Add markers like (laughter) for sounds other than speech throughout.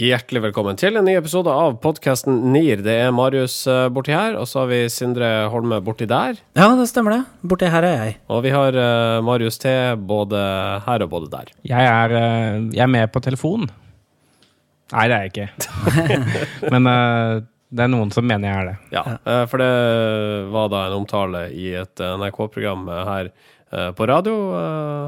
Hjertelig velkommen til en ny episode av podkasten NIR. Det er Marius eh, borti her, og så har vi Sindre Holme borti der. Ja, det stemmer det. Borti her er jeg. Og vi har uh, Marius T både her og både der. Jeg er, uh, jeg er med på telefon. Nei, det er jeg ikke. (laughs) Men uh, det er noen som mener jeg er det. Ja, for det var da en omtale i et NRK-program her på radio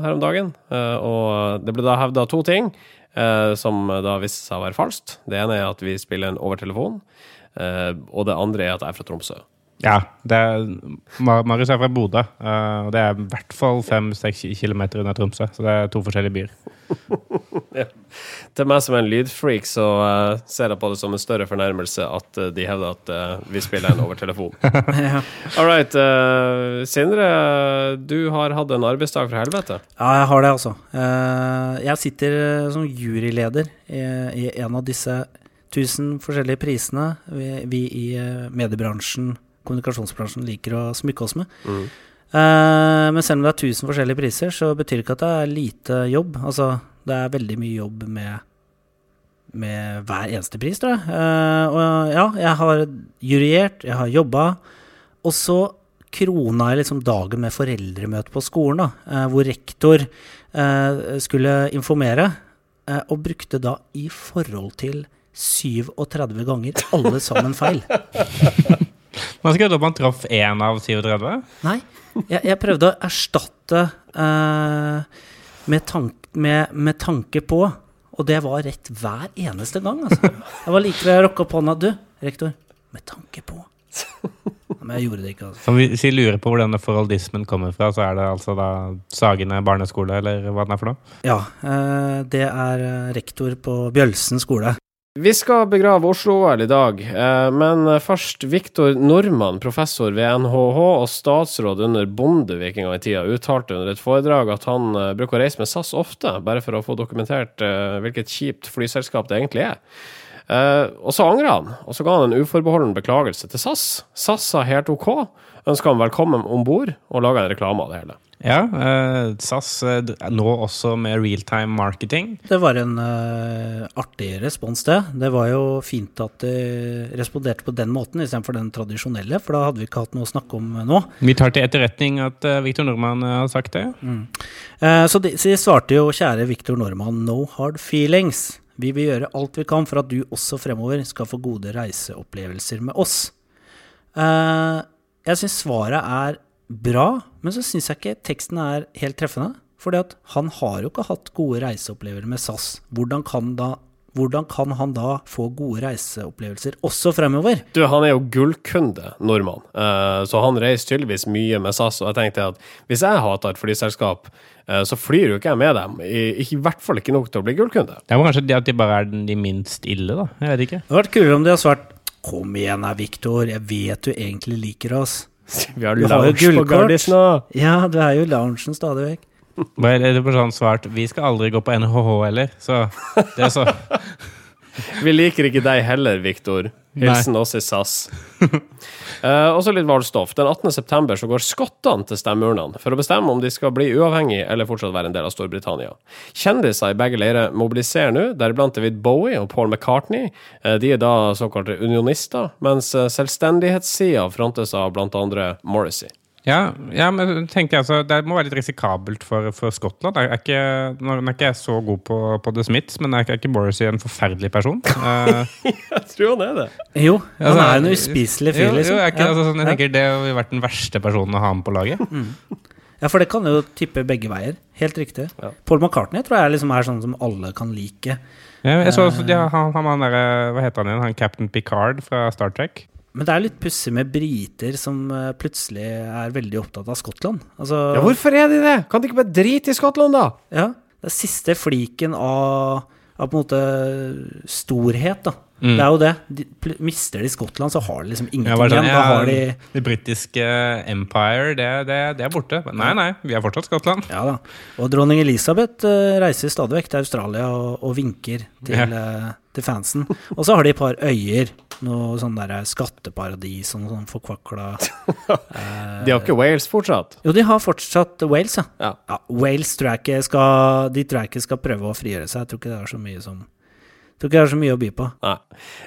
her om dagen, og det ble da hevda to ting. Eh, som da viste seg å være falskt. Det ene er at vi spiller en over telefon, eh, og det andre er at jeg er fra Tromsø. Ja. er, Marius er fra Bodø, uh, og det er i hvert fall fem-seks kilometer unna Tromsø. Så det er to forskjellige byer. (laughs) ja. Til meg som en lydfreak så uh, ser jeg på det som en større fornærmelse at uh, de hevder at vi spiller en over telefon. (laughs) ja. All right. Sindre, du har hatt en arbeidsdag fra helvete. Ja, jeg har det, altså. jeg sitter som juryleder i, i, en av disse tusen forskjellige prisene vi, vi i mediebransjen kommunikasjonsbransjen liker å smykke oss med. Mm. Uh, men selv om det er 1000 forskjellige priser, så betyr det ikke at det er lite jobb. Altså, det er veldig mye jobb med, med hver eneste pris, tror jeg. Uh, og ja, jeg har juryert, jeg har jobba. Og så krona jeg liksom dagen med foreldremøte på skolen, da, uh, hvor rektor skulle informere, og brukte da i forhold til 37 ganger alle sammen feil. (laughs) Man skulle at man traff én av 37? Nei, jeg, jeg prøvde å erstatte uh, med, tank, med, med, tanke på, og det var rett hver eneste gang. Altså. Jeg var like ved å rokke opp hånda. Du, rektor, med tanke på. Men jeg gjorde det ikke. Altså. Som hvis vi lurer på hvor denne forholdismen kommer fra, så er det altså da Sagene barneskole, eller hva den er for noe? Ja, uh, det er rektor på Bjølsen skole. Vi skal begrave Oslo-OL i dag, eh, men først Viktor Normann, professor ved NHH og statsråd under Bondevik en gang i tida, uttalte under et foredrag at han eh, bruker å reise med SAS ofte, bare for å få dokumentert eh, hvilket kjipt flyselskap det egentlig er. Og så angra han, og så ga han en uforbeholden beklagelse til SAS. SAS sa helt OK, ønska ham velkommen om bord, og laga en reklame av det hele. Ja, uh, SAS uh, nå også med realtime marketing. Det var en uh, artig respons, det. Det var jo fint at de responderte på den måten istedenfor den tradisjonelle, for da hadde vi ikke hatt noe å snakke om nå. Vi tar til etterretning at uh, Viktor Nordmann har sagt det. Mm. så, de, så de svarte jo, kjære Viktor Nordmann, no hard feelings. Vi vil gjøre alt vi kan for at du også fremover skal få gode reiseopplevelser med oss. jeg syns svaret er bra, men så syns jeg ikke teksten er helt treffende. For at han har jo ikke hatt gode reiseopplevelser med SAS. Hvordan kan, da, hvordan kan han da få gode reiseopplevelser også fremover? Du, han er jo gullkunde, nordmann. Uh, så han reiser tydeligvis mye med SAS. Og jeg tenkte at hvis jeg hater et flyselskap, uh, så flyr jo ikke jeg med dem. I, I, hvert fall ikke nok til å bli gullkunde. Det er kanskje det at de bare er de minst ille, da. Jeg vet ikke. Det hadde vært kulere om de hadde svart Kom igjen her, Viktor. Jeg vet du egentlig liker oss. (laughs) Vi har lounge på Gardis nå. Ja, du er jo loungen stadig vekk. Er det på sånn svart Vi skal aldri gå på NHH heller, så det er så (laughs) Vi liker ikke deg heller, Viktor. Hilsen oss i SAS. (laughs) Uh, også litt valgstoff. Den 18.9 så går skottene til stemmeurnene for å bestemme om de skal bli uavhengige eller fortsatt være en del av Storbritannia. Kjendiser i begge leirer mobiliserer nå, deriblant David Bowie og Paul McCartney. Uh, de er da såkalte unionister, mens uh, selvstendighetssida frontes av andre Morrissey. Ja, ja, men tenker jeg altså, Det må være litt risikabelt for, for Skottland. Jeg er ikke, nå er ikke jeg så god på, på The Smiths, men er ikke, Boris en forferdelig person? Uh, (laughs) jeg tror han er det. Jo, han altså, er en uspiselig fyr, liksom. Jo, jo, ikke, altså, sånn, jeg tenker Det ville vært den verste personen å ha med på laget. (laughs) Mm. Ja, for det kan jo tippe begge veier. Helt riktig. Ja. Paul McCartney tror jeg liksom er sånn som alle kan like. Ja, jeg så, uh, ja, han, han, han der, Hva heter han igjen? Han Captain Picard fra Star Trek? Men det er litt pussig med briter som eh, plutselig er veldig opptatt av Skottland. Altså, ja, hvorfor er de det? Kan de ikke bare drite i Skottland, da? Ja, det er siste fliken av, av på en måte storhet, da. Mm. Det er jo det. De, mister de Skottland, så har de liksom ingenting ja, sånn, igjen. Da har de Det britiske empire, det, det, det, er borte. Nei, nei, vi er fortsatt Skottland. Ja da. Og dronning Elisabeth uh, reiser stadig vekk til Australia og, og vinker til, ja. uh, til fansen. Og så har de et par øyer noe sånn der skatteparadis og sånn forkvakla (laughs) eh, De har ikke Wales fortsatt? Jo, de har fortsatt Wales, ja. ja. ja Wales tror jeg ikke skal De tror jeg ikke skal prøve å frigjøre seg. Jeg tror ikke det er så mye som Tror ikke jeg har så mye å by på. Nei.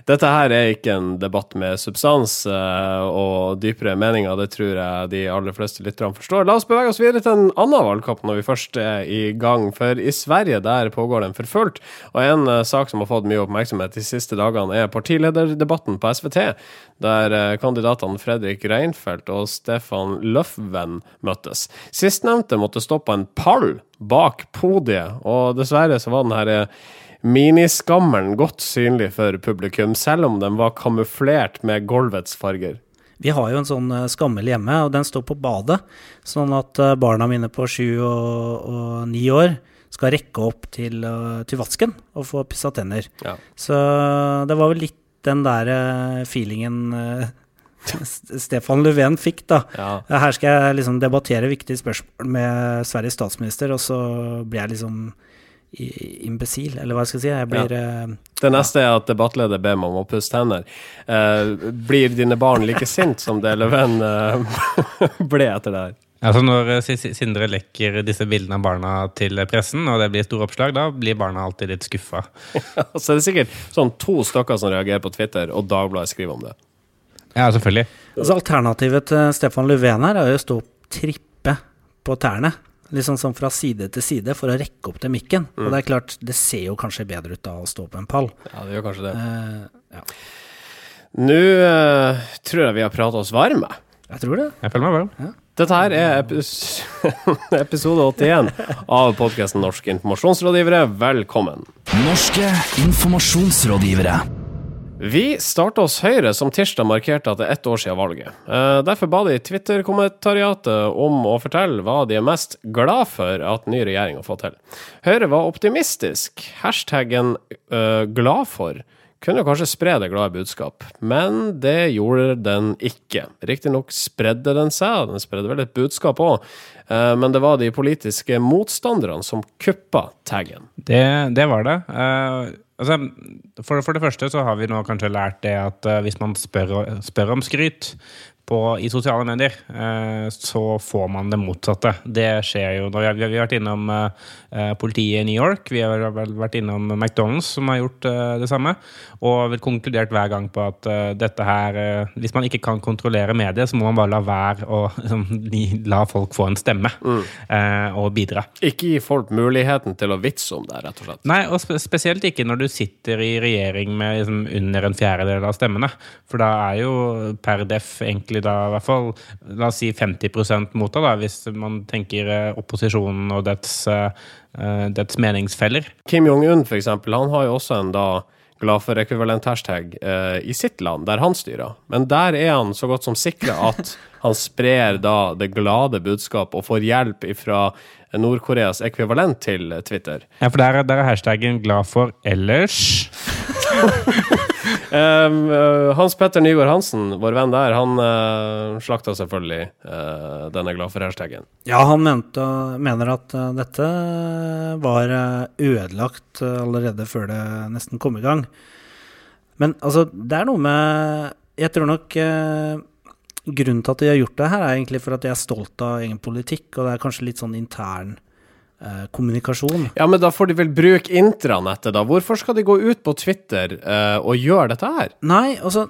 Dette her er ikke en debatt med substans eh, og dypere meninger, det tror jeg de aller fleste lytterne forstår. La oss bevege oss videre til en annen valgkamp når vi først er i gang. For i Sverige der pågår den for fullt, og en eh, sak som har fått mye oppmerksomhet de siste dagene, er partilederdebatten på SVT, der eh, kandidatene Fredrik Reinfeldt og Stefan Löfven møttes. Sistnevnte måtte stå på en pall bak podiet, og dessverre så var den her miniskammeren godt synlig for publikum, selv om den var kamuflert med gulvets farger. Vi har jo en sånn eh, skammel hjemme, og den står på badet. Sånn at eh, barna mine på sju og, ni år skal rekke opp til, eh, til vasken og få pussa tenner. Ja. Så det var vel litt den der feelingen (laughs) Stefan Löfven fikk, da. Ja. Her skal jeg liksom debattere viktige spørsmål med Sveriges statsminister, og så blir jeg liksom imbesil, eller hva jeg skal si. Jeg blir ja. Det neste er at debattleder ber meg om å pusse tenner. Eh, blir dine barn like sint som det Leven eh, (laughs) ble etter det her? Altså Når eh, Si- Si- Sindre lekker disse bildene av barna til pressen, og det blir store oppslag, da blir barna alltid litt skuffa. (laughs) Så det er sikkert sånn to stykker som reagerer på Twitter, og Dagbladet skriver om det. Ja, selvfølgelig. Altså Alternativet til Stefan Löfven her er jo å stå og trippe på tærne. Liksom sånn fra side til side for å rekke opp til mikken. Og det er klart, det ser jo kanskje bedre ut da å stå på en pall. Ja, det gjør kanskje det. Uh, ja, Nå uh, tror jeg vi har prata oss varme. jeg tror det. Jeg føler meg varm. Dette her er epis (laughs) episode 81 av podkasten Norske informasjonsrådgivere. Velkommen. Norske informasjonsrådgivere. Vi starta oss Høyre, som tirsdag markerte at det er ett år siden valget. Eh, Derfor ba de Twitter-kommentariatet om å fortelle hva de er mest glad for at ny regjering har fått til. Høyre var optimistisk. Hashtaggen uh, 'glad for' kunne kanskje spre det glade budskap, men det gjorde den ikke. Riktignok spredde den seg, den spredde vel et budskap òg, men det var de politiske motstanderne som kuppa taggen. Det, det var det. Eh, altså, for, for det første så har vi nå kanskje lært det at uh, hvis man spør, spør om skryt på, i sosiale medier, eh, så får man det motsatte. Det skjer jo. når Vi, vi har vært innom eh, politiet i New York, vi har vel vært innom McDonald's, som har gjort eh, det samme, og konkludert hver gang på at dette her Hvis man ikke kan kontrollere mediet, så må man bare la være å liksom, la folk få en stemme eh, og bidra. Ikke gi folk muligheten til å vitse om det, rett og slett. Nei, og spe spesielt ikke når du sitter i regjering med liksom under en fjerdedel av stemmene. For da er jo per def egentlig da i hvert fall la oss si 50 mot det, da, hvis man tenker eh, opposisjonen og dets, eh, dets meningsfeller. Kim Jong-un, for eksempel, han har jo også en da glad for ekvivalent-hashtag eh, i sitt land, der han styrer. Men der er han så godt som sikra at han sprer da det glade budskap og får hjelp fra Nord-Koreas ekvivalent til Twitter. Ja, for der, er- der er hashtaggen 'glad for ellers'. (laughs) Um, eh, Hans Petter Nygaard Hansen, vår venn der, han uh, slakta selvfølgelig uh, denne glad for-hashtagen. Ja, han mente, mener at uh, dette var eh, ødelagt eh, allerede før det nesten kom i gang. Men altså, det er noe med Jeg tror nok eh, grunnen til at de har gjort det her, er egentlig for at de er stolt av egen politikk, og det er kanskje litt sånn intern eh, kommunikasjon. Ja, men da får de vel bruke intranettet, da. Hvorfor skal de gå ut på Twitter eh, og gjøre dette her? Nei, altså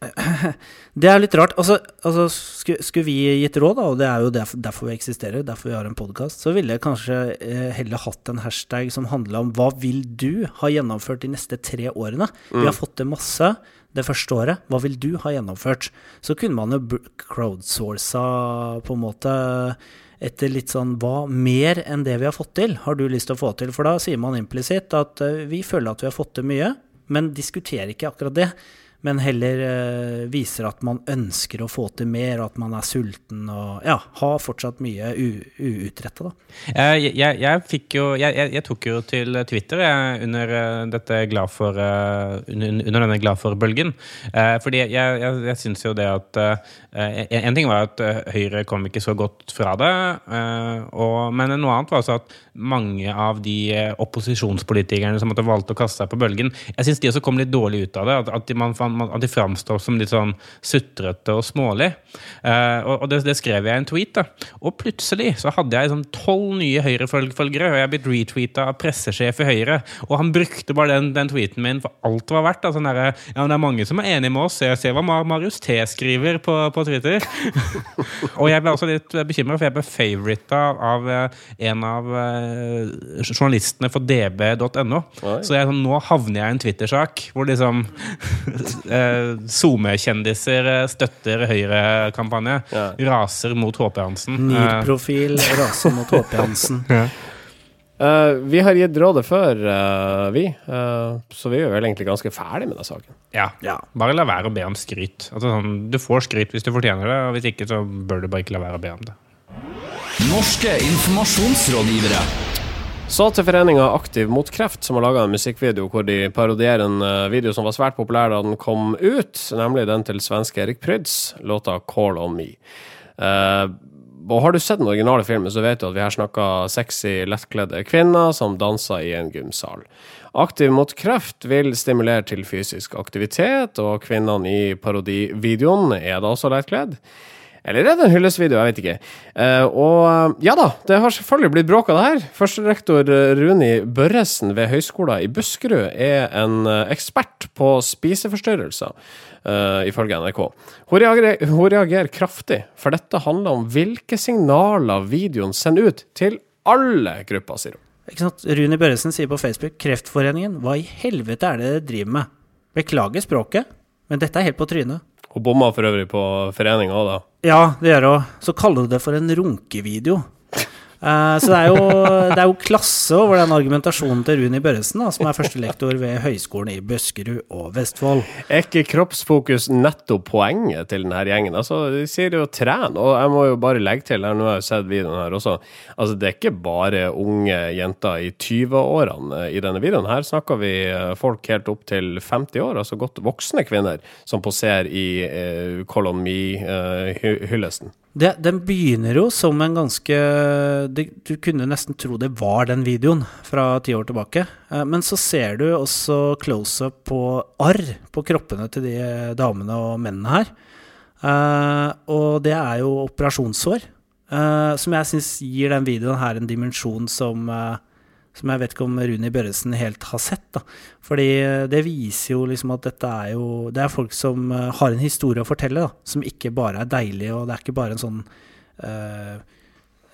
(laughs) Det er litt rart. Altså, altså skulle, skulle vi gitt råd, da, og det er jo derfor, derfor vi eksisterer, derfor vi har en podkast, så ville jeg kanskje eh, heller hatt en hashtag som handla om hva vil du ha gjennomført de neste tre årene? Vi har fått til masse det første året. Hva vil du ha gjennomført? Så kunne man jo crowdsourca på en måte etter litt sånn Hva mer enn det vi har fått til, har du lyst til å få til? For da sier man implisitt at eh, vi føler at vi har fått til mye, men diskuterer ikke akkurat det. Men heller eh, viser at man ønsker å få til mer, og at man er sulten og ja, har fortsatt mye uutretta. Eh, Jeg, jeg, jeg fikk jo jeg, jeg, tok jo til Twitter under eh, dette glad for eh, under, denne glad for-bølgen. Eh, fordi jeg, jeg, jeg syns jo det at eh, en, ting var at Høyre kom ikke så godt fra det. og, men noe annet var altså at mange av de opposisjonspolitikerne som måtte valgte å kaste seg på bølgen, jeg syns de også kom litt dårlig ut av det. At, at man, man, at de framstår som litt sånn sutrete og smålig. Eh, og det, det skrev jeg i en tweet. da. Og plutselig så hadde jeg sånn tolv nye Høyre-følgere, og jeg er blitt retweeta av pressesjef i Høyre. Og han brukte bare den, den tweeten min for alt det var verdt. da, sånn der, ja, Det er mange som er enige med oss. Jeg ser hva Marius T skriver på, på Twitter. (laughs) og jeg ble også litt bekymra, for jeg ble favorita av eh, en av eh, journalistene for db.no. Så jeg, sånn, nå havner jeg i en Twitter-sak hvor liksom SoMe-kjendiser eh, støtter Høyre-kampanje. Ja. Raser mot HP Hansen. Eh, NIR-profil raser mot HP Hansen. (laughs) Eh, vi har gitt rådet før, uh, vi. Uh, så vi er vel egentlig ganske ferdig med den saken. ja. Ja. Bare la være å be om skryt. Altså, sånn, du får skryt hvis du fortjener det, og hvis ikke, så bør du bare ikke la være å be om det. Norske informasjonsrådgivere. Så til foreninga Aktiv mot kreft, som har laga en musikkvideo hvor de parodierer en eh, video som var svært populær da den kom ut, nemlig den til svenske Erik Pryds, låta 'Call On Me'. Uh, og har du sett den originale filmen, så vet du at vi her snakker sexy, lettkledde kvinner som danser i en gymsal. Aktiv mot kreft vil stimulere til fysisk aktivitet, og kvinnene i parodivideoen er da også lettkledd. Eller er det en hyllestvideo? Jeg vet ikke. Eh, og ja da, det har selvfølgelig blitt bråk av det her. Førsterektor eh, Runi Børresen ved Høgskolen i Buskerud er en eh, ekspert på spiseforstyrrelser, eh, ifølge NRK. Hun reagerer, hun reagerer kraftig, for dette handler om hvilke signaler videoen sender ut til alle grupper, sier hun. Ikke sant? Runi Børresen sier på Facebook Kreftforeningen, hva i helvete er det dere driver med? Beklager språket, men dette er helt på trynet. Hun bomma for øvrig på foreninga òg, da. Ja, det gjør det òg. Så kaller du det for en runkevideo. Eh, så det er, jo, det er jo klasse over den argumentasjonen til Runi Børresen, som er førstelektor ved Høgskolen i Buskerud og Vestfold. Er ikke kroppsfokus nettopp poenget til denne gjengen? Altså, De sier jo tren, og jeg må jo bare legge til, her, nå har jeg jo sett videoen her også, altså det er ikke bare unge jenter i 20-årene i denne videoen. Her snakker vi eh, folk helt opp til 50 år, altså godt voksne kvinner, som poserer i eh, kolonihyllesten. On Me-hyllesten. Det, den begynner jo som en ganske det, Du kunne nesten tro det var den videoen fra ti år tilbake. Eh, Men så ser du også close-up på arr på kroppene til de damene og mennene her. Eh, og det er jo operasjonssår, eh, som jeg syns gir den videoen her en dimensjon som som jeg vet ikke om Runi Børresen helt har sett. da. Fordi eh, det viser jo liksom at dette er jo Det er folk som eh, har en historie å fortelle, da. Som ikke bare er deilig, og det er ikke bare en sånn eh,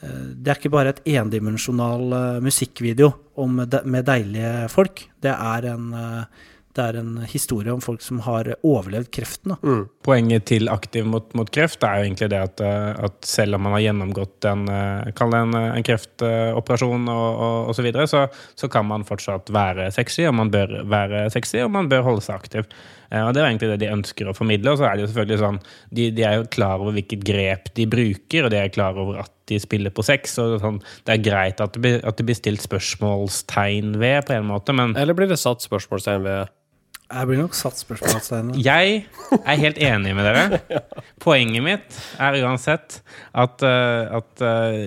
Det er ikke bare et endimensjonal musikkvideo om, med deilige folk. Det er en eh, det er en historie om folk som har overlevd kreften. Da. Poenget til Aktiv mot, mot kreft er jo egentlig det at, eh, at selv om man har gjennomgått en, eh, kall det en, en kreftoperasjon og, og, og så videre, så, så kan man fortsatt være sexy, og man bør være sexy, og man bør holde seg aktiv. Eh, Og Det er egentlig det de ønsker å formidle. Og så er det jo selvfølgelig sånn, de, de er jo klar over hvilket grep de bruker, og de er klar over at de spiller på sex. og sånn, Det er greit at det, blir, at det blir stilt spørsmålstegn ved, på en måte, men Eller blir det satt spørsmålstegn ved Jeg blir nok satt spørsmålstegn. ved. Jeg er helt enig med dere. (laughs) Poenget mitt er uansett at, eh, at eh,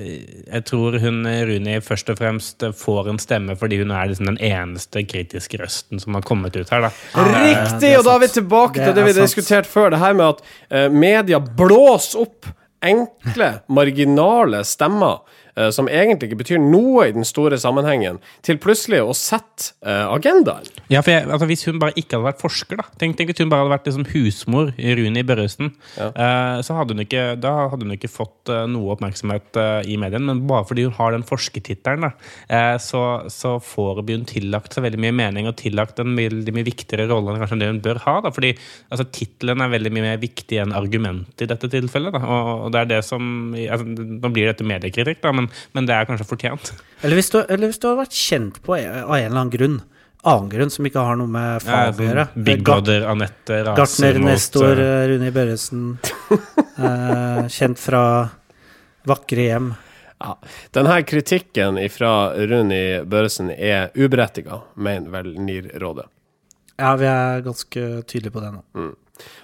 jeg tror hun Runi først og fremst får en stemme fordi hun er liksom den eneste kritiske røsten som har kommet ut her. da. Riktig! Og da er vi tilbake til det vi er diskuterte før. Det her med at eh, media blåser opp enkle, marginale stemmer som egentlig ikke betyr noe i den store sammenhengen, til plutselig å sette eh, agendaen. Ja, for jeg, altså Hvis hun bare ikke hadde vært forsker, da Tenk, tenk hvis hun bare hadde vært liksom husmor i Runi Børresen. ja. så hadde hun ikke, da hadde hun ikke fått eh, noe oppmerksomhet eh, i mediene. Men bare fordi hun har den forskertittelen, eh, så, så får hun tillagt så veldig mye mening og tillagt en veldig mye viktigere rolle enn kanskje det hun bør ha. da Fordi altså, tittelen er veldig mye mer viktig enn argumentet i dette tilfellet. da Og, og det er det som altså, Nå blir dette mediekritikk, da, men, men det er kanskje fortjent. Eller hvis, du, eller hvis du har vært kjent på av en eller annen grunn. Annen grunn som ikke har noe med fag å gjøre. sånn Big Brother Anette raser Gartner mot, Nestor Rune i Børresen. (laughs) eh, kjent fra Vakre hjem. Ja. Denne kritikken fra Runi Børresen er uberettiga, mener vel NIR-rådet. Ja, vi er ganske tydelige på det nå.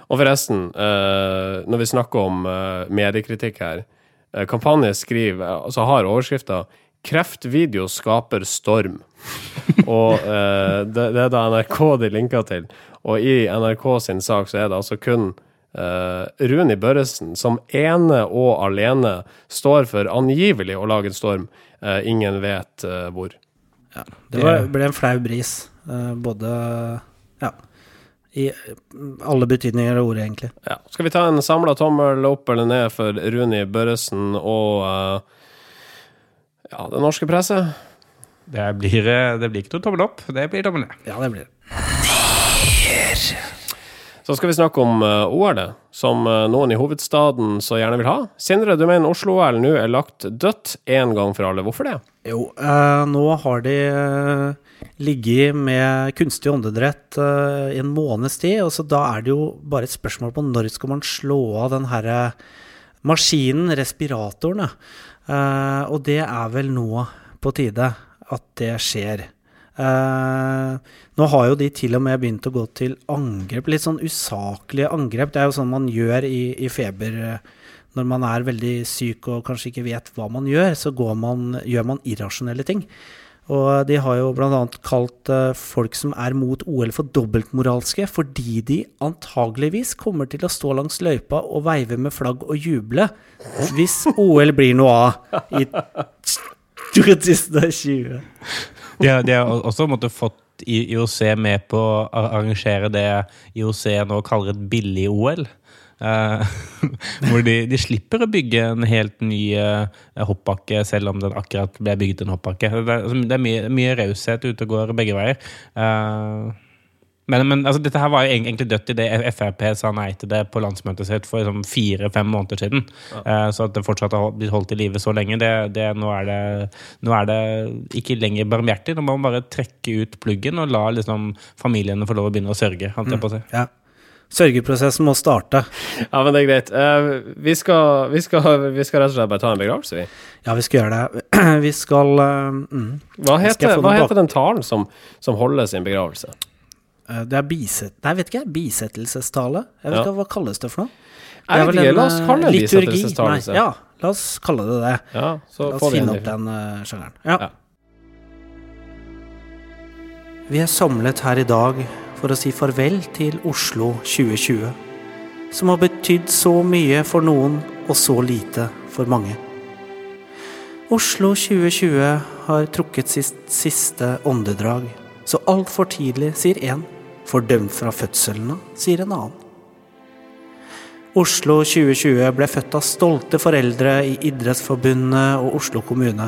Og forresten, eh, når vi snakker om eh, mediekritikk her eh, Kampanje skriver, altså har overskrifta 'Kreftvideo skaper storm'. (laughs) Og eh, det, det er da NRK de linker til. Og i NRK sin sak så er det altså kun eh, Runi Børresen som ene og alene står for angivelig å lage en storm. Eh, ingen vet eh, hvor. Det var, ble en flau bris. eh, både Ja. I alle betydninger av ordet, egentlig. Ja. Skal vi ta en samla tommel opp eller ned for Runi Børresen og uh, ja, den norske presse? Det blir, eh, det blir ikke noe tommel opp, det blir tommel ned. Ja, det blir det. Så skal vi snakke om uh, OL, som eh, noen i hovedstaden så gjerne vil ha. Sindre, du mener Oslo-OL nå er lagt dødt en gang for alle. Hvorfor det? Jo, eh, nå har de eh, ligget med kunstig åndedrett eh, i en måneds tid, og så da er det jo bare et spørsmål på når skal man slå av den herre maskinen, respiratoren. Eh, og det er vel nå på tide at det skjer. Eh, nå har jo de til og med begynt å gå til angrep, litt sånn usaklige angrep. Det er jo sånn man gjør i, i feber eh, når man er veldig syk og kanskje ikke vet hva man gjør, så man, gjør man irrasjonelle ting. Og de har jo bl.a. kalt eh, folk som er mot OL for dobbeltmoralske, fordi de antageligvis kommer til å stå langs løypa og veive med flagg og juble hvis OL blir noe av i 2020. De har, de har også måtte fått IOC med på å arrangere det IOC nå kaller et billig-OL. Uh, (laughs) hvor de, de slipper å bygge en helt ny uh, hoppbakke, selv om den akkurat ble bygget en hoppbakke. Det er, altså, det er mye, mye raushet ute og går begge veier. Eh, men, men altså, dette her var jo egentlig dødt idet Frp sa nei til det på landsmøtet sitt for liksom, fire-fem måneder siden. Eh, så at det fortsatt har blitt holdt i live så lenge, det, det, nå, er det, nå er det ikke lenger barmhjertig. Nå må man bare trekke ut pluggen og la liksom, familiene få lov å begynne å sørge. holdt jeg på å si. Ja. Sørgeprosessen må starte. Ja, men det er greit. Uh, vi, skal, vi, skal, vi skal rett og slett bare ta en begravelse, vi. Ja, vi skal gjøre det. (clears throat) Vi skal uh, mm. Hva heter, hva heter den talen som, som holder sin begravelse? Eh, Det er biset... Nei, vet ikke jeg. Bisettelsestale? Jeg vet Ja. ikke, Hva kalles det for noe? Det er vel en, la oss eh, kalle det liturgi. Nei, Ja, la oss kalle det det. Ja, så La oss finne opp den uh, sjangeren. Ja. Ja. Vi er samlet her i dag for å si farvel til Oslo 2020, som har betydd så mye for noen og så lite for mange. Oslo 2020 har trukket sitt siste åndedrag, så altfor tidlig, sier én, fordømt fra fødselen av, sier en annen. Oslo 2020 ble født av stolte foreldre i Idrettsforbundet og Oslo kommune.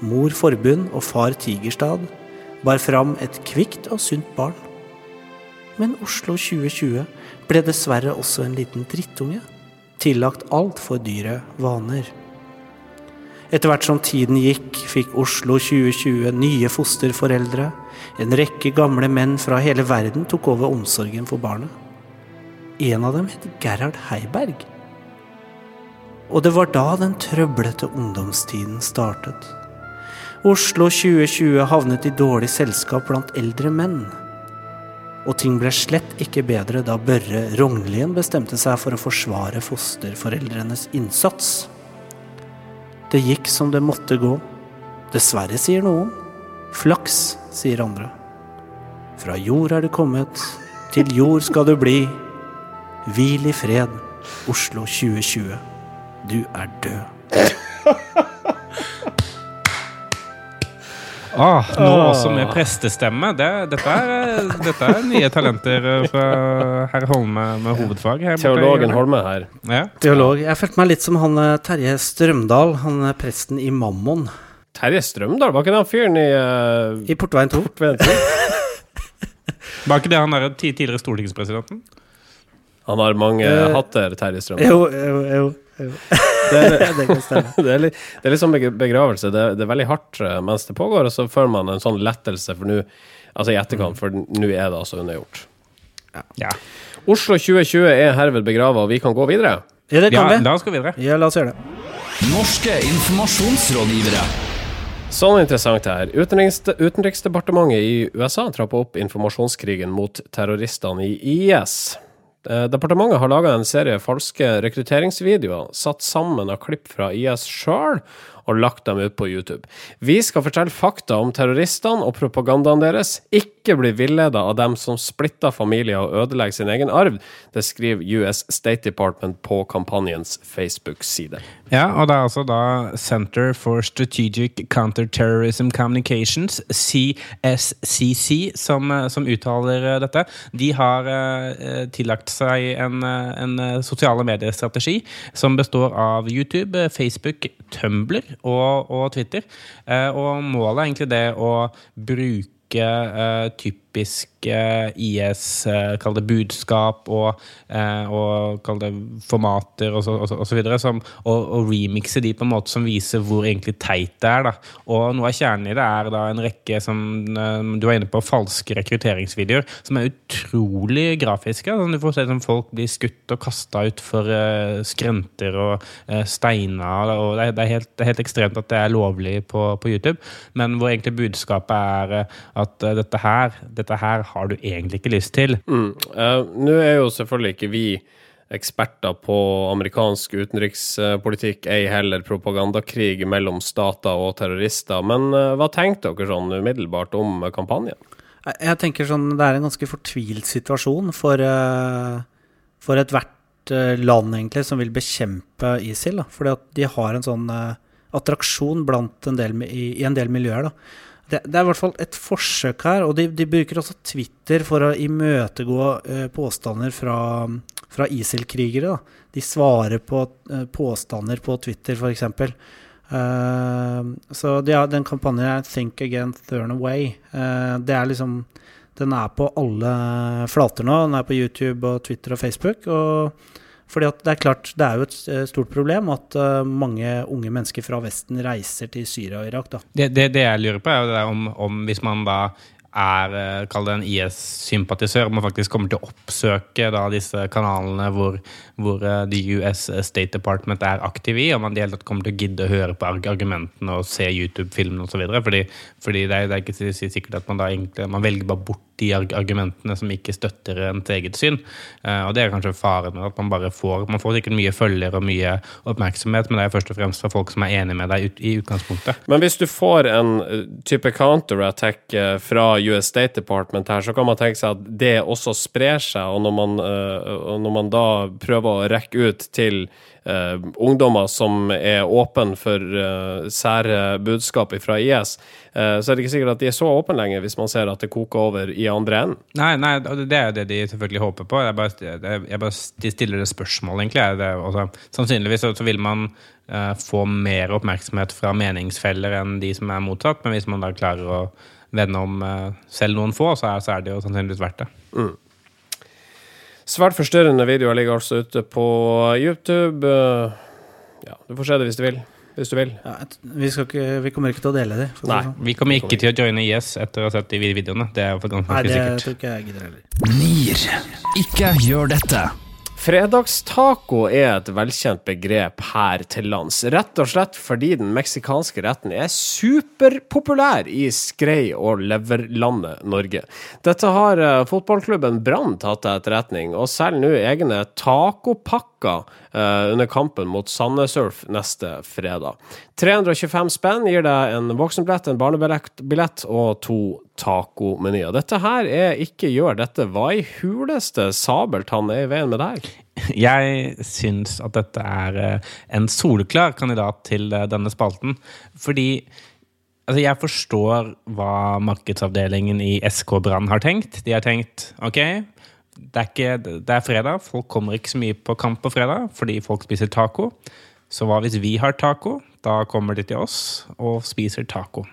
Mor Forbund og far Tigerstad bar fram et kvikt og sunt barn. Men Oslo 2020 ble dessverre også en liten drittunge, tillagt altfor dyre vaner. Etter hvert som tiden gikk, fikk Oslo 2020 nye fosterforeldre. En rekke gamle menn fra hele verden tok over omsorgen for barnet. En av dem het Gerhard Heiberg. Og det var da den trøblete ungdomstiden startet. Oslo 2020 havnet i dårlig selskap blant eldre menn. Og ting ble slett ikke bedre da Børre Rognlien bestemte seg for å forsvare fosterforeldrenes innsats. Det gikk som det måtte gå. Dessverre, sier noen. Flaks, sier andre. Fra jord er du kommet, til jord skal du bli. Hvil i fred, Oslo 2020. Du er død. (laughs) Ah, nå også med prestestemme. Det, dette, er, dette er nye talenter eh, fra herr Holme med hovedfag. Her Teologen. Holme her. Ja. Teolog. Jeg følte meg litt som han eh, Terje Strømdal, han eh, presten i Mammon. Terje Strømdal, var ikke det han fyren i uh, I Portveien 2. (laughs) Var ikke det han der tidligere stortingspresidenten? Han har mange uh, hatter, Terje Strømdal. Jo, jo, jo. Det er, (laughs) det (laughs) det, er litt, det er litt sånn begravelse. Det, det er veldig hardt eh, mens det pågår, og så føler man en sånn lettelse for nå Altså i etterkant, for nå er det altså unnagjort. Ja. Oslo 2020 er herved begrava, og vi kan gå videre. Ja, det ja, kan vi. la oss gå videre. Ja, la oss gjøre det. Norske informasjonsrådgivere. Sånn interessant det her. Utenriks, utenriksdepartementet i USA trapper opp informasjonskrigen mot terroristene i IS. Eh, Departementet har laga en serie falske rekrutteringsvideoer satt sammen av klipp fra IS sjøl og lagt dem ut på YouTube. Vi skal fortelle fakta om terroristene og propagandaen deres, ikke bli villeda av dem som splitter familier og ødelegger sin egen arv. Det skriver US State Department på kampanjens Facebook-side. Ja, og det er altså da Center for Strategic Counterterrorism Communications, CSCC, som, eh, som uttaler eh, dette. De har eh, tillagt seg en, eh, en eh, sosiale mediestrategi som består av YouTube, eh, Facebook, Tumblr og, og Twitter. Eh, og målet er egentlig det å bruke eh, typiske IS, eh, kall det budskap og, eh, og det formater og så, og så, og så videre, som, og, remixe de på en måte som viser hvor egentlig teit det er. Da. Og noe av kjernen i det er da en rekke som eh, du var inne på, falske rekrutteringsvideoer, som er utrolig grafiske. Sånn, du får se som folk blir skutt og kasta utfor uh, skrenter og steiner. Og det, er, det, helt, det er helt ekstremt at det er lovlig på, på YouTube, men hvor egentlig budskapet er at dette her, dette her har du egentlig ikke lyst til. Mm. Eh, Nå er jo selvfølgelig ikke vi eksperter på amerikansk utenrikspolitikk, ei heller propagandakrig mellom stater og terrorister, men eh, hva tenkte dere sånn umiddelbart om kampanjen? Jeg- tenker sånn, Det er en ganske fortvilt situasjon for, uh, for ethvert land egentlig som vil bekjempe ISIL. Da. Fordi at de har en sånn attraksjon blant en del, i, i en del miljøer. Da. Det, det er i hvert fall et forsøk her, og de, de bruker også Twitter for å imøtegå uh, påstander fra, fra ISIL-krigere. De svarer på uh, påstander på Twitter, f.eks. Uh, så de har, den kampanjen er 'Think Again, Turn Away'. Uh, det er liksom Den er på alle flater nå. Den er på YouTube og Twitter og Facebook. Og fordi det er klart, det er jo et eh, stort problem at eh, mange unge mennesker fra Vesten reiser til Syria og Irak. da. Det, det, det jeg lurer på, er om, om hvis man da er eh, kall det en IS-sympatisør, man faktisk kommer til å oppsøke da disse kanalene hvor, hvor The US State Department er aktiv i, om man i hele tatt kommer til å gidde å høre på argumentene og se YouTube-filmene osv. Fordi, fordi det, er, det er ikke sikkert at man da egentlig man velger bare bort de argumentene som ikke støtter ens eget syn. Eh, og det er kanskje faren med at man bare får Man får sikkert mye følgere og mye oppmerksomhet, men det er først og fremst fra folk som er enig med deg i utgangspunktet. Men hvis du får en eh, type counterattack eh, fra US State Department her, så kan man tenke seg at det også sprer seg, og når man, og når man da prøver å rekke ut til eh, ungdommer som er åpne for uh, sære budskap fra IS, uh, så er det ikke sikkert at de er så åpne lenger, hvis man ser at det koker over i andre enden. Nei, nei, det er jo det de selvfølgelig håper på. Jeg bare, jeg, bare de stiller det spørsmål, egentlig. Det, altså, sannsynligvis så, så vil man eh, få mer oppmerksomhet fra meningsfeller enn de som er mottatt, men hvis man da klarer å vende om eh, selv noen få, så er, så er det jo sannsynligvis verdt det. Svært forstyrrende videoer ligger altså ute på YouTube. Eh, Ja, du får se det hvis du vil. Hvis du vil. Ja, vi, skal ikke, vi kommer ikke til å dele det Nei. sånn. Vi kommer ikke til å joine IS etter å ha sett de videoene. Det er for ganske Nei, det sikkert. tror ikke jeg gidder heller. NIR. Ikke gjør dette. Fredagstaco er et velkjent begrep her til lands, rett og slett fordi den meksikanske retten er superpopulær i skrei- og leverlandet Norge. Dette har eh, fotballklubben Brann tatt til etterretning, og selger nå egne tacopakker eh, under kampen mot Sandnes Ulf neste fredag. 325 spenn gir deg en voksenbillett, en barnebillett og to tacomenyer. Dette her er ikke gjør dette. Hva i huleste sabeltann er i veien med det her? Jeg syns at dette er eh, en soleklar kandidat til eh, denne spalten. Fordi altså, jeg forstår hva markedsavdelingen i SK Brann har tenkt. De har tenkt ok, det er, ikke, det er fredag, folk kommer ikke så mye på kamp på fredag fordi folk spiser taco. Så hva hvis vi har taco? Da kommer de til oss og spiser taco.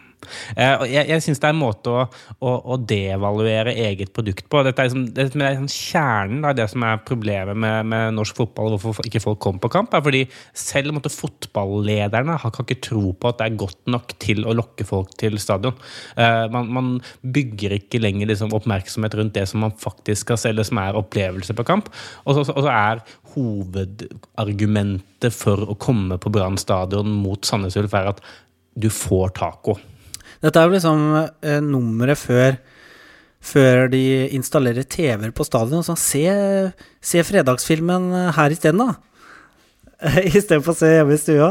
Eh, jeg jeg syns det er en måte å, å, å devaluere eget produkt på. Dette er, liksom, det er liksom kjernen av det som er problemet med, med norsk fotball, hvorfor ikke folk kommer på kamp. er fordi Selv måtte fotballederne kan ikke tro på at det er godt nok til å lokke folk til stadion. Uh, man, man bygger ikke lenger liksom, oppmerksomhet rundt det som man faktisk skal selge, som er opplevelse på kamp. Og så er hovedargumentet for å komme på Brann stadion mot Sandnes Ulf er at du får taco. Dette er jo liksom eh, nummeret før før de installerer TV-er på stadion. Så se, se fredagsfilmen her isteden, da. (laughs) istedenfor å se hjemme i stua.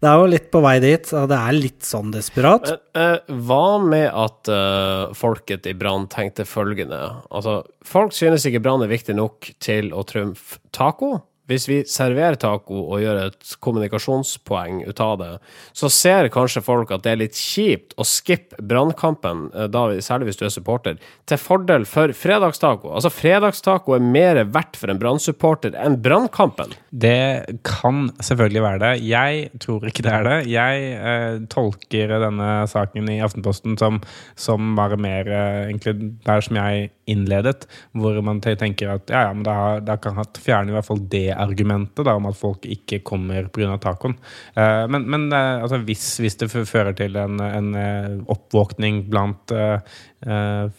Det er jo litt på vei dit, og det er litt sånn desperat. Eh, hva med at uh, folket i Brann tenkte følgende? Altså, folk synes ikke Brann er viktig nok til å trumfe taco. Hvis vi serverer taco og gjør et kommunikasjonspoeng ut av det, så ser kanskje folk at det er litt kjipt å skippe brannkampen, eh, særlig hvis du er supporter, til fordel for fredagstaco. Altså, fredagstaco er mer verdt for en brannsupporter enn brannkampen. Det kan selvfølgelig være det. Jeg tror ikke det er det. Jeg eh, tolker denne saken i Aftenposten som, som bare mer eh, egentlig der som jeg innledet, hvor man tenker at ja, ja, men da, da kan man fjerne i hvert fall det argumentet da, om at folk ikke kommer pga. tacoen. Eh, men, men uh, altså, hvis, hvis, det fører til en, en uh, oppvåkning blant eh,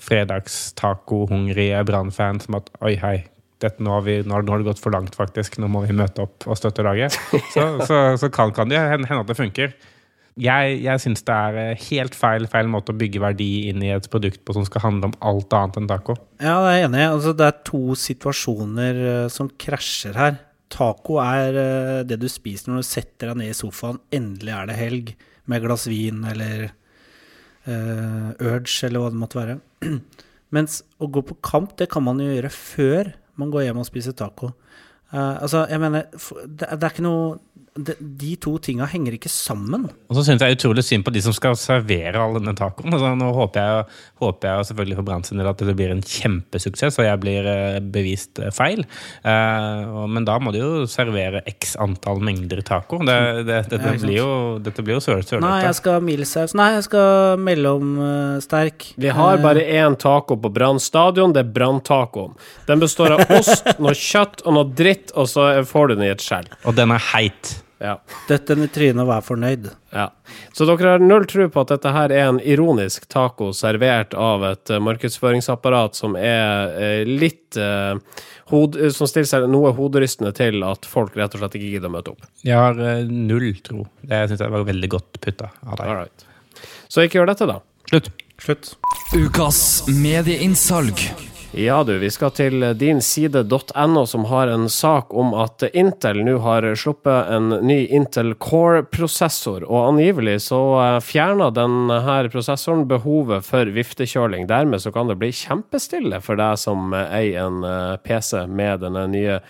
fredagstacohungrige Brann-fans som at oi, hei, dette, nå, har vi, nå, har det gått for langt, faktisk. Nå må vi møte opp og støtte laget. (laughs) Så, så, så kan, kan, det hende at det funker. Jeg, jeg syns det er helt feil, feil måte å bygge verdi inn i et produkt på som skal handle om alt annet enn taco. Ja, det er jeg enig i. Altså, det er to situasjoner som krasjer her. Taco er uh, det du spiser når du setter deg ned i sofaen. Endelig er det helg med glass vin eller uh, Urge eller hva det måtte være. (clears throat) Mens å gå på kamp, det kan man jo gjøre før man går hjem og spiser taco. Uh, altså, jeg mener, det, det er ikke noe de, de to tinga henger ikke sammen. Og så syns jeg utrolig synd på de som skal servere all denne tacoen. Altså, nå håper jeg, håper jeg selvfølgelig for Brann sin del at det blir en kjempesuksess, og jeg blir eh, bevist eh, feil. Uh, men da må de jo servere x antall mengder taco. Det, det, dette, blir jo, dette blir jo sølete. Nei, jeg skal ha mildsaus. Nei, jeg skal mellomsterk. Vi har bare én taco på Brann stadion. Det er Brann-tacoen. Den består av ost, (laughs) noe kjøtt og noe dritt, og så får du den i et skjell. Og den er heit. Ja. Dette i trynet og vær fornøyd. Ja. Så dere har null tro på at dette her er en ironisk taco servert av et uh, markedsføringsapparat som er uh, litt uh, hod, Som stiller seg noe hoderystende til at folk rett og slett ikke gidder å møte opp? Jeg har null tro. Det syns jeg var veldig godt putta av deg. Alright. Så ikke gjør dette, da. Slutt. Slutt. Ukas medieinnsalg. Ja du, vi skal til dinside.no, som har en sak om at Intel nå har sluppet en ny Intel Core-prosessor. Og angivelig så eh, fjerner denne prosessoren behovet for viftekjøling. Dermed så kan det bli kjempestille for deg som eier en eh, PC med denne nye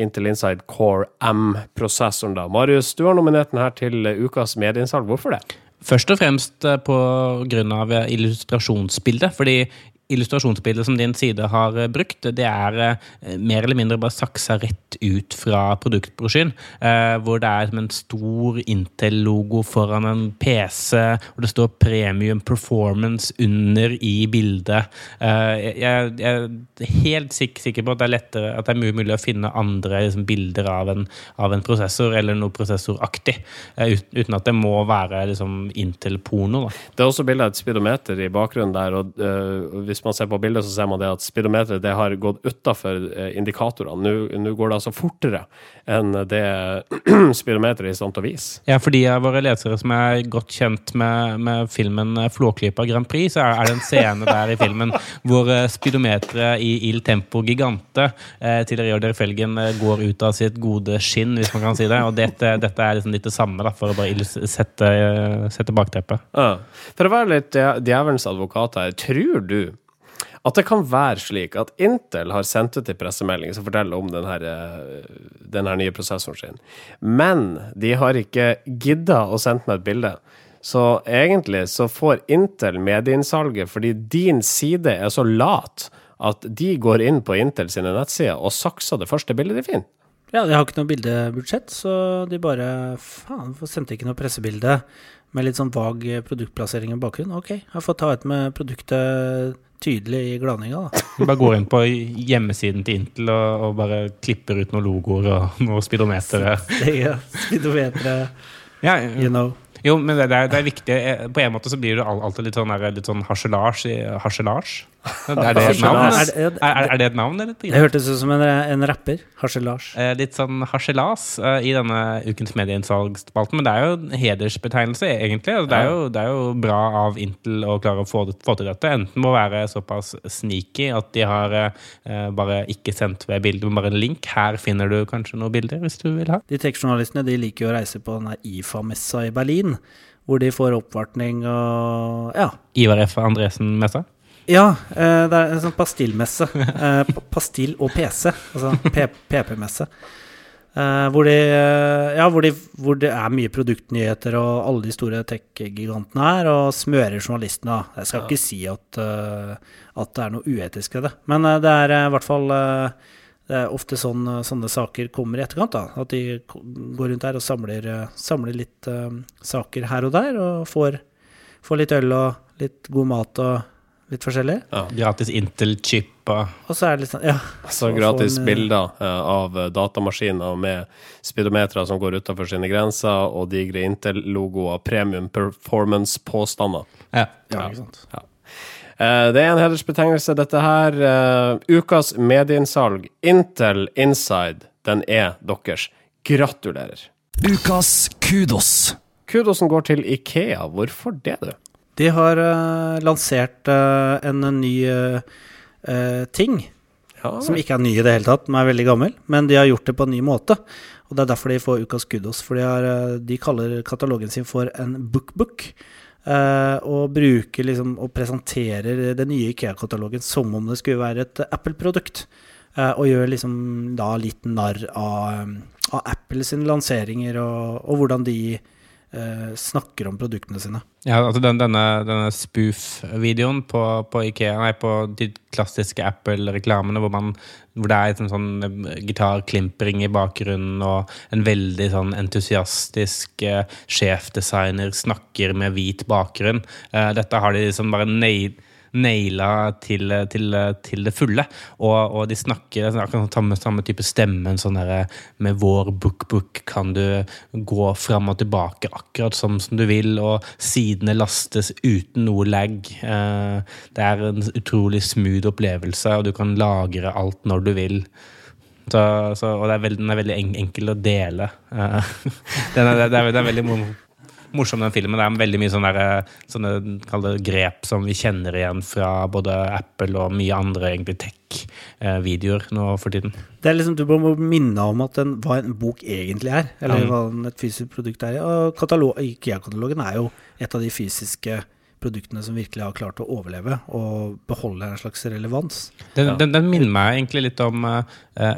Intel Inside Core M-prosessoren. da. Marius, du har nominert den her til ukas medieinnsalg. Hvorfor det? Først og fremst pga. grunn av illustrasjonsbildet. fordi illustrasjonsbildet som din side har eh, brukt, det er eh, mer eller mindre bare saksa rett ut fra produktbrosjyren. Eh, hvor det er en stor Intel-logo foran en PC, og det står 'Premium Performance' under i bildet. Jeg, er helt sikker på at det er lettere at det er mye mulig å finne andre liksom, bilder av en, av en, prosessor, eller noe prosessoraktig, uten at det må være liksom, Intel-porno. Det er også bilde av et speedometer i bakgrunnen der. og hvis hvis man ser på bildet, så ser man det at speedometeret det har gått utafor eh, indikatorene. Nå går det altså fortere enn det (clears throat) speedometeret er i stand til å vise. Ja, for de av våre lesere som er godt kjent med, med filmen eh, Flåklypa Grand Prix, så er det en scene der i filmen (laughs) hvor eh, speedometeret i Il Tempo Gigante eh, til Rio Felgen går ut av sitt gode skinn, hvis man kan si det. Og dette, dette er liksom litt det samme, da, for å bare sette, sette bakteppet. Ja. For å være litt djevelens advokat her, tror du at det kan være slik at Intel har sendt ut en pressemelding som forteller om denne, eh, denne nye prosessoren sin, men de har ikke gidda å sende meg et bilde. Så egentlig så får Intel medieinnsalget fordi din side er så lat at de går inn på Intel sine nettsider og sakser det første bildet de finner. Ja, de har ikke noe bildebudsjett, så de bare faen, sendte ikke noe pressebilde med litt sånn vag produktplassering i bakgrunnen. Ok, jeg får ta et med produktet tydelig i glaninga, da. Bare går inn på hjemmesiden til Intel og, og bare klipper ut noen logoer og noen speedometere. (laughs) ja, speedometere, ja, you know. Jo, men det, det, er, det, er, viktig. På en måte så blir det alltid litt sånn, litt sånn harselasje. (laughs) Er det et navn? Er Er, det- er, er det et navn, eller? Det hørtes ut som en, en rapper. Harselas. Eh, litt sånn harselas eh, i denne ukens medieinnsalgsspalten. Men det er jo en hedersbetegnelse, egentlig. Altså, det, er jo, det er jo bra av Intel å klare å få, det, få til dette. Enten må være såpass sneaky at de har eh, bare ikke sendt ved bilder, men bare en link. Her finner du kanskje noen bilder, hvis du vil ha. De tekstjournalistene de liker jo å reise på denne IFA-messa i Berlin, hvor de får oppvartning og Ja. Ivar F. Andresen-messa. Ja, eh, det er en sånn pastillmesse. Eh, Pastill og PC, altså PP-messe. Eh, Hvor, de, ja, hvor, de, hvor det er mye produktnyheter, og alle de store tech-gigantene er, og smører journalistene. Jeg skal ikke si at, at det er noe uetisk ved det, men det er i hvert fall det er ofte sånn, sånne saker kommer i etterkant. da, At de går rundt der og samler, samler litt saker her og der, og får, får litt øl og litt god mat og litt forskjellig. Gratis Intel-chip og så er det litt sånn, ja. Så Så gratis en, eh, bilder eh, av eh, datamaskiner med speedometere som går utafor sine grenser, og digre Intel-logoer, premium performance-påstander. ja. Ja, ikke sant. Ja. Det er en hedersbetegnelse, dette her. Ukas medieinnsalg, Intel Inside, den er deres. Gratulerer. Ukas kudos. Kudosen går til Ikea. Hvorfor det, du? De har uh, lansert uh, en ny eh, ting, Ja, som ikke er ny i det hele tatt, den er veldig gammel, men de har gjort det på en ny måte. Og det er derfor de får ukas kudos, for de, har, de kaller katalogen sin for en bookbook. eh, og bruker liksom og presenterer den nye IKEA-katalogen som om det skulle være et Apple-produkt. og gjør liksom da litt narr av, av Apple sine lanseringer og, og hvordan de eh, snakker om produktene sine. Ja, altså den, denne, denne spoof-videoen på, på Ikea, nei, på de klassiske Apple-reklamene, hvor, hvor det er en sånn gitarklimpring i bakgrunnen, og en veldig sånn entusiastisk eh, sjefdesigner snakker med hvit bakgrunn. Eh, dette har de liksom bare nail, naila til, til, til det fulle. Og, og de snakker er akkurat samme, samme type stemme. en Sånn derre med vår bookbook kan du gå fram og tilbake akkurat som, som du vil, og sidene lastes uten noe lag. Eh, det er en utrolig smooth opplevelse, og du kan lagre alt når du vil. Så, så, og er veldig, den er veldig enkel å dele. Eh, (laughs) den er, den er, den er veldig morsom, den filmen. Det er veldig mye sånne, der, sånne grep som vi kjenner igjen fra både Apple og mye andre egentlig tech-videoer nå for tiden. Det er liksom, Du må minne om at den, hva en bok egentlig er, eller Ja. hva en- et fysisk produkt er. Og katalog, IKEA-katalogen er jo et av de fysiske produktene som virkelig har klart å overleve og beholde en slags relevans. Den, Ja. den, den minner meg egentlig litt om uh,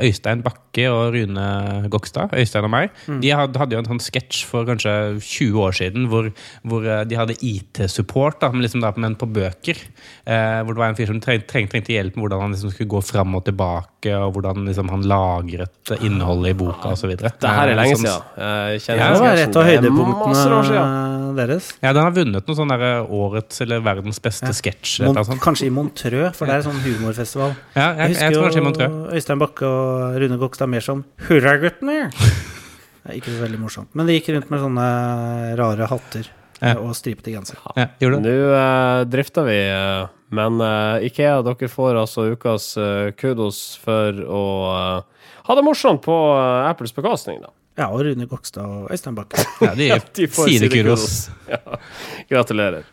Øystein Bakke og Rune Gokstad. Øystein og meg. De hadde, hadde jo en sånn sketsj for kanskje 20 år siden hvor, hvor eh, de hadde IT-support, da, men, liksom men på bøker. Uh, hvor det var en fyr som treng, treng, trengte hjelp med hvordan han liksom skulle gå fram og tilbake, og hvordan liksom, han lagret innholdet i boka osv. Det her er lenge siden. Ja, Det var et av høydepunktene deres. Ja, den har vunnet noe sånn årets eller verdens beste Ja. sketsj. kanskje i Montreux, for det er sånn humorfestival. Ja, jeg, jeg, tror kanskje i jo Øystein Bakke og Rune Gokstad mer som 'Hurraguttene'. Det (laughs) ikke så veldig morsomt. Men de gikk rundt med sånne rare hatter Ja. og stripete genser. Ja, Nå eh, drifter vi, uh, men uh, Ikea, dere får altså ukas eh, kudos for å eh, ha det morsomt på eh, Apples bekostning, da. Ja, og Rune Gokstad og Øystein Bakke. Ja, de, (laughs) De får sidekuros. Ja, gratulerer.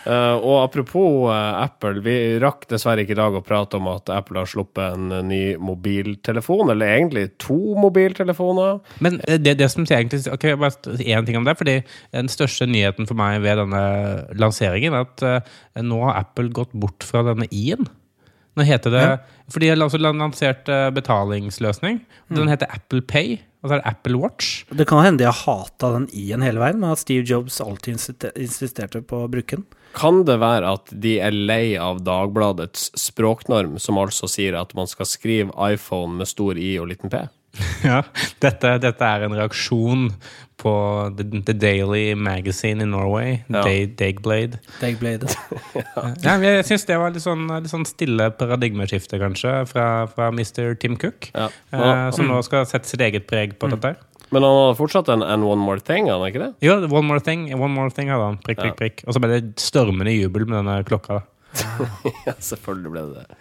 Uh, og apropos uh, Apple, vi rakk dessverre ikke i dag å prate om at Apple har sluppet en uh, ny mobiltelefon, eller egentlig to mobiltelefoner. Men det, det som jeg egentlig Ok, bare én ting om det. fordi Den største nyheten for meg ved denne lanseringen er at nå har Apple gått bort fra denne i-en. Nå heter det For de har også lansert eh, betalingsløsning. Den heter Apple Pay, og så er det Apple Watch. Det kan hende de har hata den i-en hele veien, men at Steve Jobs alltid insisterte på å bruke den. Kan det være at de er lei av Dagbladets språknorm, som altså sier at man skal skrive iPhone med stor I og liten P? (laughs) Ja, dette, dette er en reaksjon på The, Daily Magazine i Norway, Ja. Dagblade. Dagblade. (laughs) Ja, jeg syns det var litt sånn, litt sånn stille paradigmeskifte, kanskje, fra, fra Mr. Tim Cook. Ja. Eh, som nå skal sette sitt eget preg på dette. Men han har fortsatt en And One More Thing, han ikke det? Jo, One More Thing One more thing hadde han. Prikk, prikk, prikk. Og så ble det stormende jubel med denne klokka. (laughs) ja, selvfølgelig ble det det.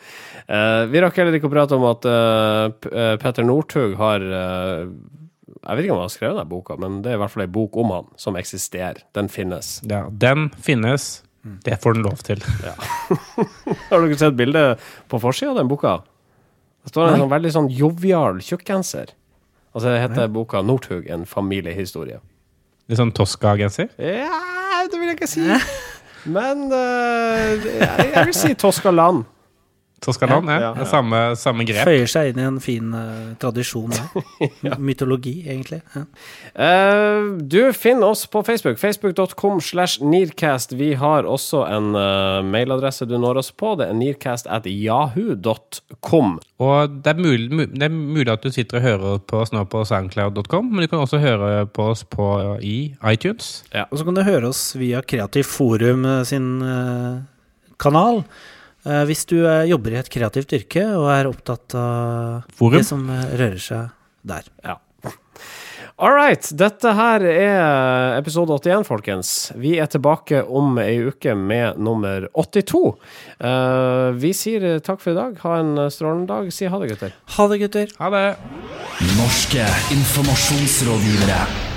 Eh, vi rakk heller ikke å prate om at eh, eh, Petter Northug har Jeg vet ikke om han har skrevet den boka, men det er i hvert fall ei bok om han, som eksisterer. Den finnes. Ja, den finnes. Det får den lov til. (laughs) Har dere sett bildet på forsida av den boka? Det står en sånn veldig sånn jovial tjukkgenser. Altså, det heter boka 'Northug en familiehistorie'. Litt sånn Tosca-genser. Ja, det vil jeg ikke si. Men uh, jeg, jeg vil si Toskaland. Toscaland, ja. Ja, ja. Samme, samme grep. Føyer seg inn i en fin uh, tradisjon der. (laughs) Mytologi, egentlig. Ja. Eh, du finner oss på Facebook. Facebook.com slash Nearcast. Vi har også en uh, mailadresse du når oss på. Det er nearcast at yahoo.com. Og det er, mulig, det er mulig at du sitter og hører på oss nå på soundcloud.com, men du kan også høre på oss på, i iTunes. Og så kan du høre oss via Kreativt Forum sin kanal. Eh, hvis du eh, jobber i et kreativt yrke og er opptatt av Forum? det som eh, rører seg der. Ja. All right. Dette her er episode 81, folkens. Vi er tilbake om ei uke med nummer 82. Eh, vi sier takk for i dag. Ha en strålende dag. Si ha det, gutter. Ha det, gutter. Ha det! Norske informasjonsrådgivere.